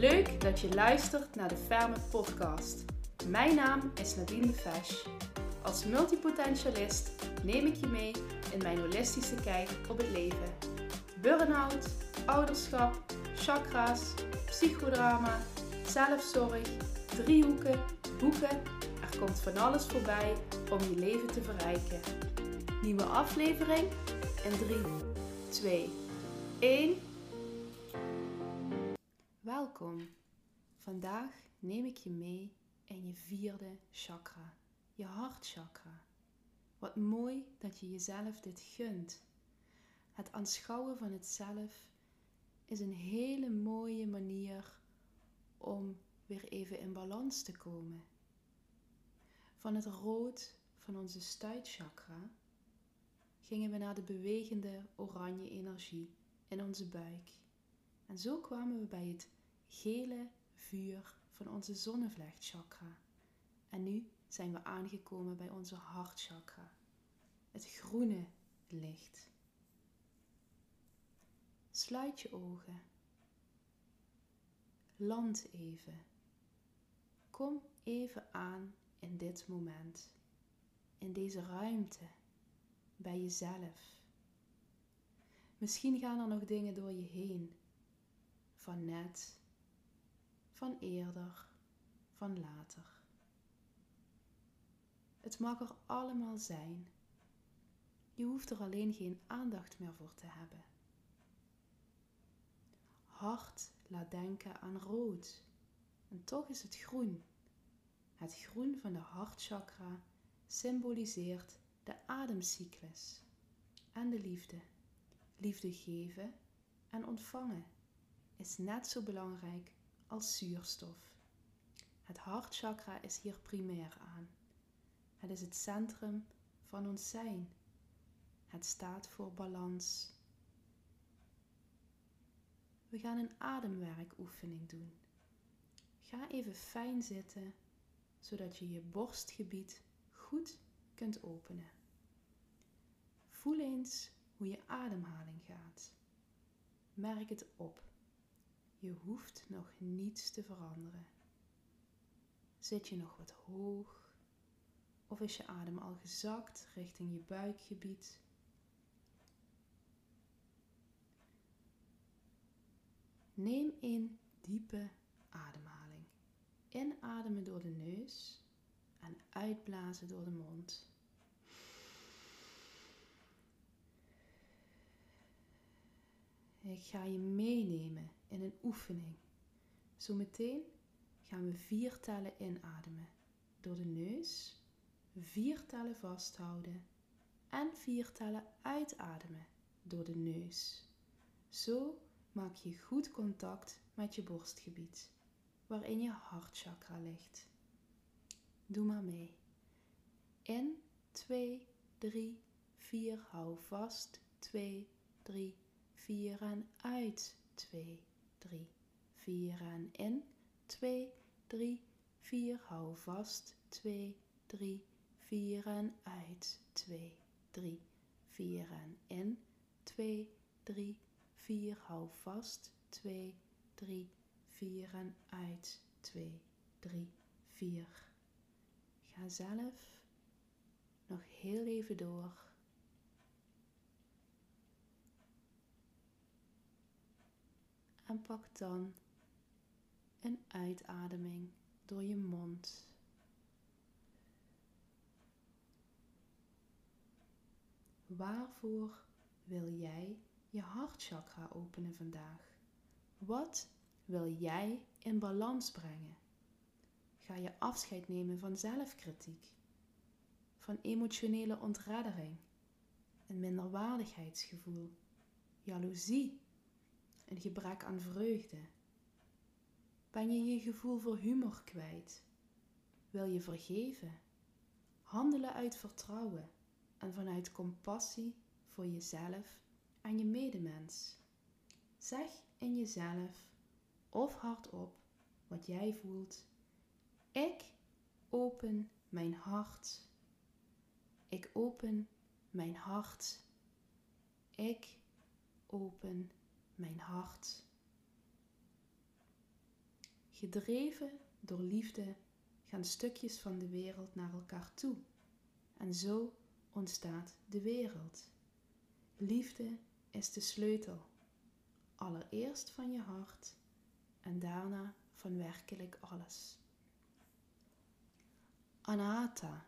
Leuk dat je luistert naar de Ferme Podcast. Mijn naam is Nadine de Fesch. Als multipotentialist neem ik je mee in mijn holistische kijk op het leven. Burn-out, ouderschap, chakra's, psychodrama, zelfzorg, driehoeken, boeken. Er komt van alles voorbij om je leven te verrijken. Nieuwe aflevering in 3, 2, 1. Welkom. Vandaag neem ik je mee in je vierde chakra, je hartchakra. Wat mooi dat je jezelf dit gunt. Het aanschouwen van het zelf is een hele mooie manier om weer even in balans te komen. Van het rood van onze stuitchakra gingen we naar de bewegende oranje energie in onze buik. En zo kwamen we bij het gele vuur van onze zonnevlechtchakra. En nu zijn we aangekomen bij onze hartchakra, het groene licht. Sluit je ogen. Land even. Kom even aan in dit moment, in deze ruimte, bij jezelf. Misschien gaan er nog dingen door je heen, van net, van eerder, van later. Het mag er allemaal zijn. Je hoeft er alleen geen aandacht meer voor te hebben. Hart laat denken aan rood en toch is het groen. Het groen van de hartchakra symboliseert de ademcyclus en de liefde. Liefde geven en ontvangen is net zo belangrijk als zuurstof. Het hartchakra is hier primair aan. Het is het centrum van ons zijn. Het staat voor balans. We gaan een ademwerkoefening doen. Ga even fijn zitten, zodat je je borstgebied goed kunt openen. Voel eens hoe je ademhaling gaat. Merk het op. Je hoeft nog niets te veranderen. Zit je nog wat hoog? Of is je adem al gezakt richting je buikgebied? Neem een diepe ademhaling. Inademen door de neus en uitblazen door de mond. Ik ga je meenemen in een oefening. Zometeen gaan we vier tellen inademen. Door de neus, vier tellen vasthouden en vier tellen uitademen door de neus. Zo maak je goed contact met je borstgebied, waarin je hartchakra ligt. Doe maar mee. In 2, 3, 4, hou vast. 2, 3, 4 en uit. 2, 3, 4 en in. 2, 3, 4, hou vast. 2, 3, 4 en uit. 2, 3, 4 en in. 2, 3, 4, hou vast. 2, 3, 4 en uit. 2, 3, 4. Ga zelf nog heel even door. En pak dan een uitademing door je mond. Waarvoor wil jij je hartchakra openen vandaag? Wat wil jij in balans brengen? Ga je afscheid nemen van zelfkritiek, van emotionele ontreddering, een minderwaardigheidsgevoel, jaloezie, een gebrek aan vreugde? Ben je je gevoel voor humor kwijt? Wil je vergeven? Handelen uit vertrouwen en vanuit compassie voor jezelf en je medemens. Zeg in jezelf of hardop wat jij voelt. Ik open mijn hart. Ik open mijn hart. Ik open mijn hart. Gedreven door liefde gaan stukjes van de wereld naar elkaar toe. En zo ontstaat de wereld. Liefde is de sleutel. Allereerst van je hart en daarna van werkelijk alles. Anahata,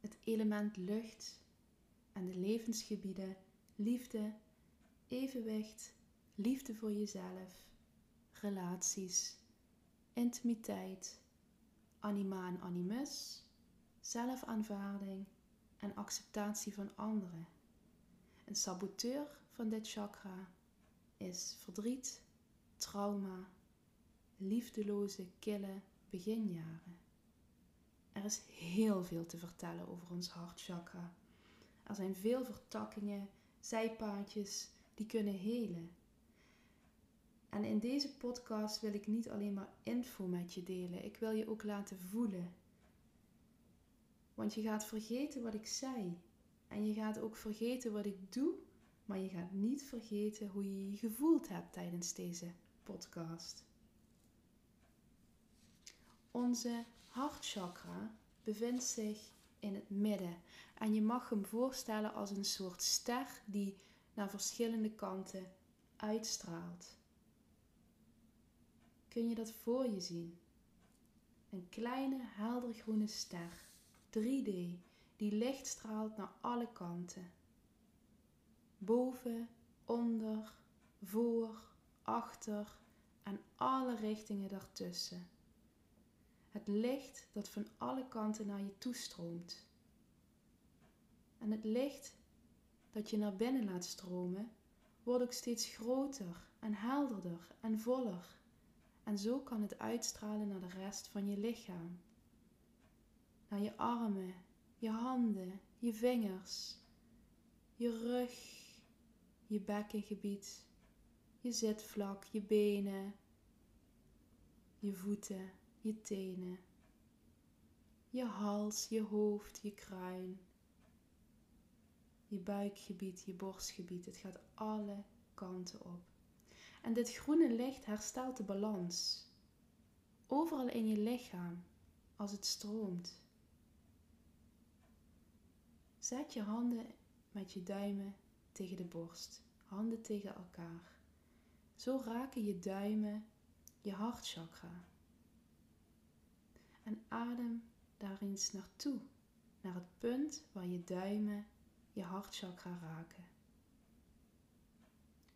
het element lucht en de levensgebieden liefde, evenwicht, liefde voor jezelf, relaties, intimiteit, anima en animus, zelfaanvaarding en acceptatie van anderen. Een saboteur van dit chakra is verdriet, trauma, liefdeloze, kille beginjaren. Er is heel veel te vertellen over ons hartchakra. Er zijn veel vertakkingen, zijpaadjes die kunnen helen. En in deze podcast wil ik niet alleen maar info met je delen, ik wil je ook laten voelen. Want je gaat vergeten wat ik zei. En je gaat ook vergeten wat ik doe, maar je gaat niet vergeten hoe je je gevoeld hebt tijdens deze podcast. Onze hartchakra bevindt zich in het midden en je mag hem voorstellen als een soort ster die naar verschillende kanten uitstraalt. Kun je dat voor je zien? Een kleine heldergroene ster, 3D, die licht straalt naar alle kanten. Boven, onder, voor, achter en alle richtingen daartussen. Het licht dat van alle kanten naar je toestroomt. En het licht dat je naar binnen laat stromen, wordt ook steeds groter en helderder en voller. En zo kan het uitstralen naar de rest van je lichaam. Naar je armen, je handen, je vingers, je rug, je bekkengebied, je zitvlak, je benen, je voeten, je tenen, je hals, je hoofd, je kruin, je buikgebied, je borstgebied. Het gaat alle kanten op. En dit groene licht herstelt de balans. Overal in je lichaam, als het stroomt. Zet je handen met je duimen tegen de borst, handen tegen elkaar. Zo raken je duimen je hartchakra. En adem daar eens naartoe, naar het punt waar je duimen je hartchakra raken.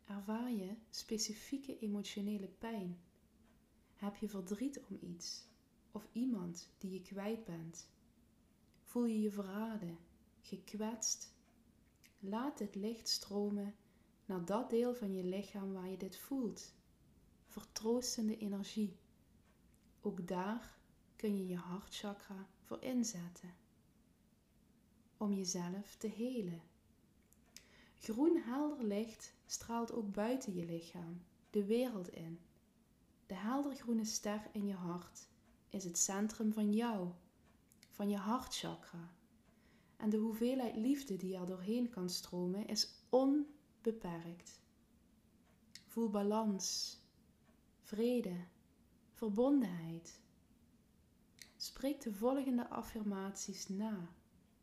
Ervaar je specifieke emotionele pijn? Heb je verdriet om iets of iemand die je kwijt bent? Voel je je verraden, gekwetst? Laat het licht stromen naar dat deel van je lichaam waar je dit voelt. Vertroostende energie. Ook daar kun je je hartchakra voor inzetten om jezelf te helen. Groen helder licht straalt ook buiten je lichaam, de wereld in. De heldergroene ster in je hart is het centrum van jou, van je hartchakra. En de hoeveelheid liefde die er doorheen kan stromen is onbeperkt. Voel balans, vrede, verbondenheid. Spreek de volgende affirmaties na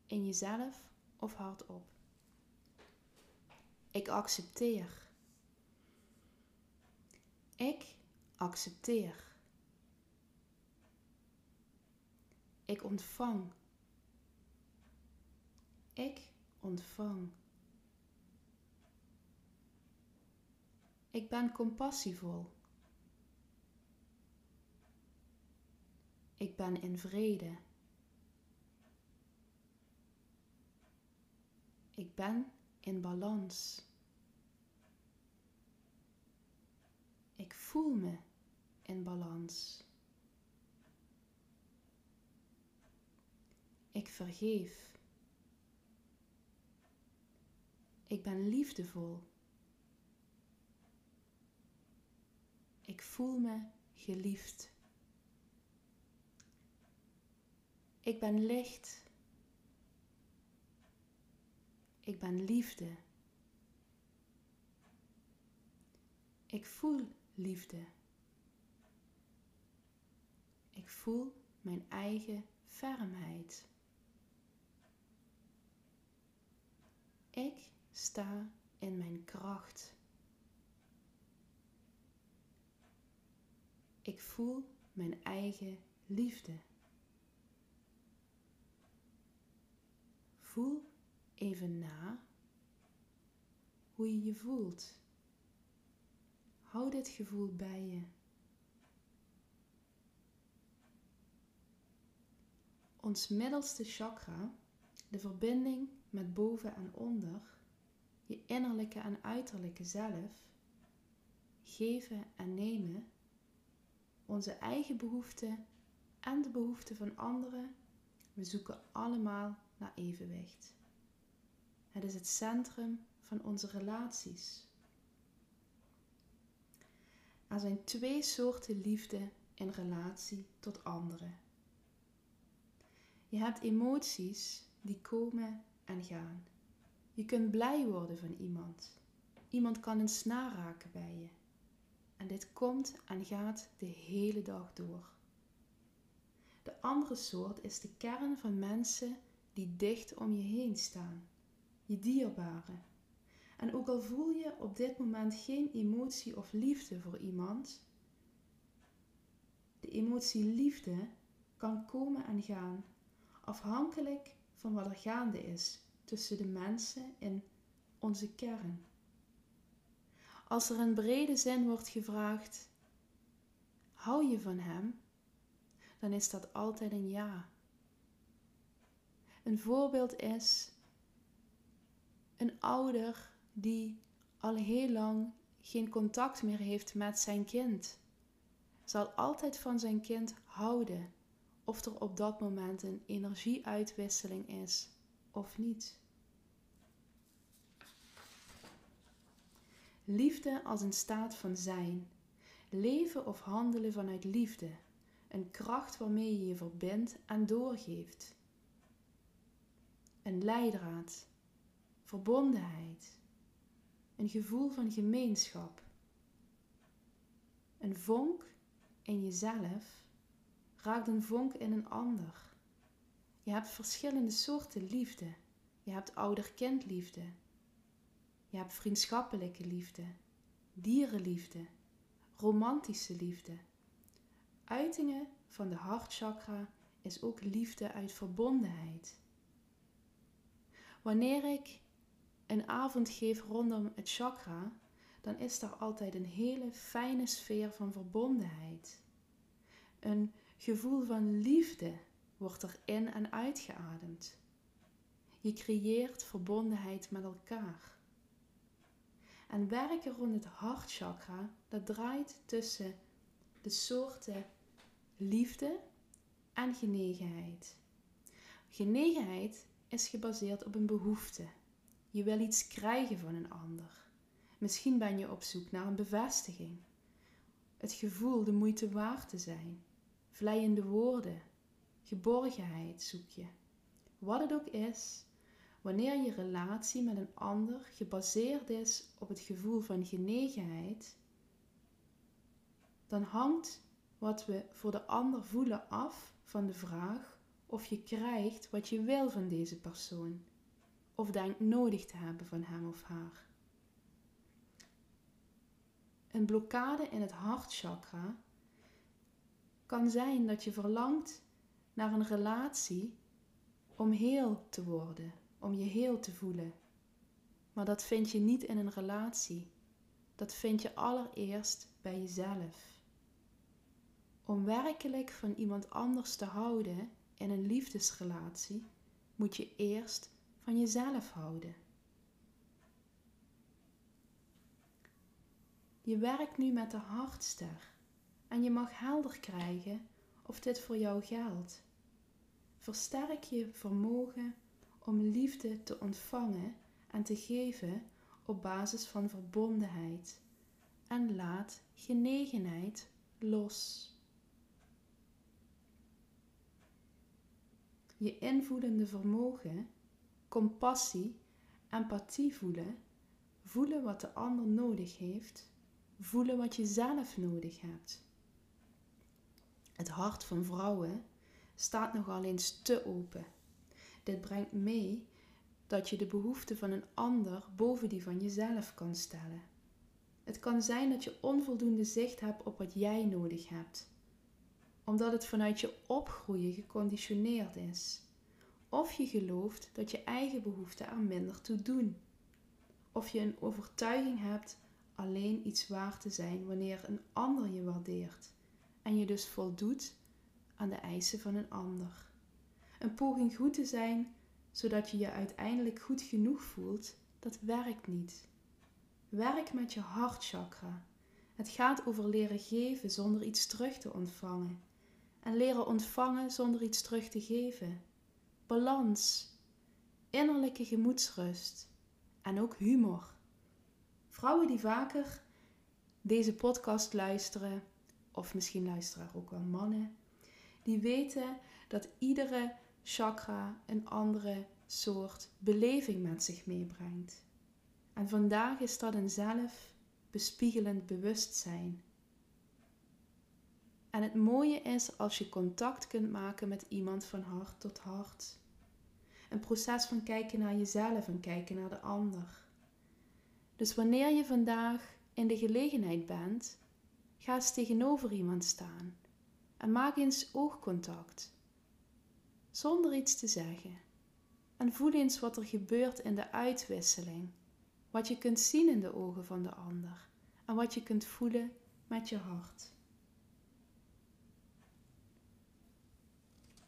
in jezelf of hardop. Ik accepteer. Ik accepteer. Ik ontvang. Ik ontvang. Ik ben compassievol. Ik ben in vrede. Ik ben in balans. Ik voel me in balans. Ik vergeef. Ik ben liefdevol. Ik voel me geliefd. Ik ben licht. Ik ben liefde. Ik voel liefde. voel mijn eigen fermheid. Ik sta in mijn kracht. Ik voel mijn eigen liefde. Voel even na hoe je je voelt. Hou dit gevoel bij je. Ons middelste chakra, de verbinding met boven en onder, je innerlijke en uiterlijke zelf, geven en nemen, onze eigen behoeften en de behoeften van anderen, we zoeken allemaal naar evenwicht. Het is het centrum van onze relaties. Er zijn twee soorten liefde in relatie tot anderen. Je hebt emoties die komen en gaan. Je kunt blij worden van iemand. Iemand kan een snaar raken bij je. En dit komt en gaat de hele dag door. De andere soort is de kern van mensen die dicht om je heen staan, je dierbaren. En ook al voel je op dit moment geen emotie of liefde voor iemand, de emotie liefde kan komen en gaan, afhankelijk van wat er gaande is tussen de mensen in onze kern. Als er in brede zin wordt gevraagd: hou je van hem? Dan is dat altijd een ja. Een voorbeeld is een ouder die al heel lang geen contact meer heeft met zijn kind. Zal altijd van zijn kind houden, of er op dat moment een energieuitwisseling is of niet. Liefde als een staat van zijn. Leven of handelen vanuit liefde. Een kracht waarmee je je verbindt en doorgeeft. Een leidraad. Verbondenheid. Een gevoel van gemeenschap. Een vonk in jezelf raakt een vonk in een ander. Je hebt verschillende soorten liefde. Je hebt ouder-kindliefde, je hebt vriendschappelijke liefde, dierenliefde, romantische liefde. Uitingen van de hartchakra is ook liefde uit verbondenheid. Wanneer ik een avond geef rondom het chakra, dan is daar altijd een hele fijne sfeer van verbondenheid. Een gevoel van liefde wordt er in en uitgeademd. Je creëert verbondenheid met elkaar. En werken rond het hartchakra, dat draait tussen de soorten liefde en genegenheid. Genegenheid is gebaseerd op een behoefte. Je wil iets krijgen van een ander. Misschien ben je op zoek naar een bevestiging. Het gevoel de moeite waard te zijn. Vleiende woorden. Geborgenheid zoek je. Wat het ook is, Wanneer je relatie met een ander gebaseerd is op het gevoel van genegenheid, dan hangt wat we voor de ander voelen af van de vraag of je krijgt wat je wil van deze persoon, of denkt nodig te hebben van hem of haar. Een blokkade in het hartchakra kan zijn dat je verlangt naar een relatie om heel te worden, om je heel te voelen. Maar dat vind je niet in een relatie. Dat vind je allereerst bij jezelf. Om werkelijk van iemand anders te houden in een liefdesrelatie, moet je eerst van jezelf houden. Je werkt nu met de hartster en je mag helder krijgen of dit voor jou geldt. Versterk je vermogen om liefde te ontvangen en te geven op basis van verbondenheid en laat genegenheid los. Je invoelende vermogen, compassie, empathie voelen, voelen wat de ander nodig heeft, voelen wat je zelf nodig hebt. Het hart van vrouwen staat nogal eens te open. Dit brengt mee dat je de behoeften van een ander boven die van jezelf kan stellen. Het kan zijn dat je onvoldoende zicht hebt op wat jij nodig hebt, omdat het vanuit je opgroeien geconditioneerd is. Of je gelooft dat je eigen behoeften er minder toe doen. Of je een overtuiging hebt alleen iets waard te zijn wanneer een ander je waardeert en je dus voldoet aan de eisen van een ander. Een poging goed te zijn zodat je je uiteindelijk goed genoeg voelt, dat werkt niet. Werk met je hartchakra. Het gaat over leren geven zonder iets terug te ontvangen. En leren ontvangen zonder iets terug te geven. Balans, innerlijke gemoedsrust en ook humor. Vrouwen die vaker deze podcast luisteren, of misschien luisteren er ook wel mannen, die weten dat iedere chakra een andere soort beleving met zich meebrengt. En vandaag is dat een zelfbespiegelend bewustzijn. En het mooie is als je contact kunt maken met iemand van hart tot hart. Een proces van kijken naar jezelf en kijken naar de ander. Dus wanneer je vandaag in de gelegenheid bent, ga eens tegenover iemand staan en maak eens oogcontact, zonder iets te zeggen. En voel eens wat er gebeurt in de uitwisseling, wat je kunt zien in de ogen van de ander en wat je kunt voelen met je hart.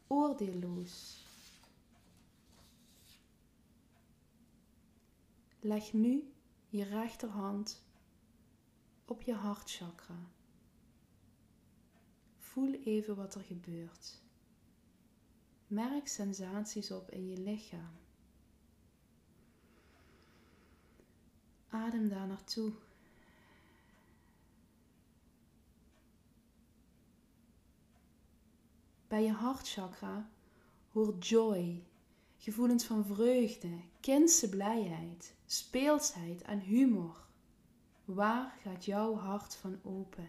Oordeelloos. Leg nu je rechterhand op je hartchakra. Voel even wat er gebeurt. Merk sensaties op in je lichaam. Adem daar naartoe. Bij je hartchakra hoort joy, gevoelens van vreugde, kindse blijheid, speelsheid en humor. Waar gaat jouw hart van open?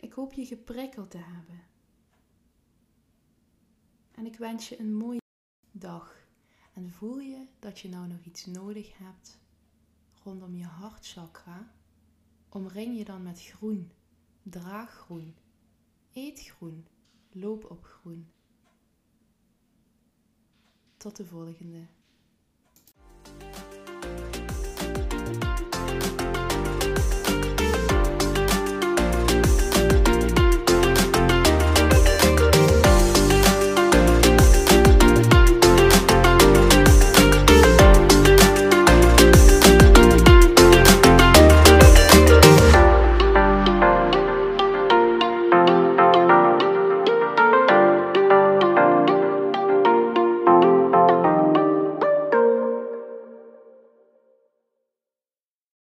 Ik hoop je geprikkeld te hebben. En ik wens je een mooie dag. En voel je dat je nou nog iets nodig hebt rondom je hartchakra? Omring je dan met groen, draag groen, eet groen, loop op groen. Tot de volgende.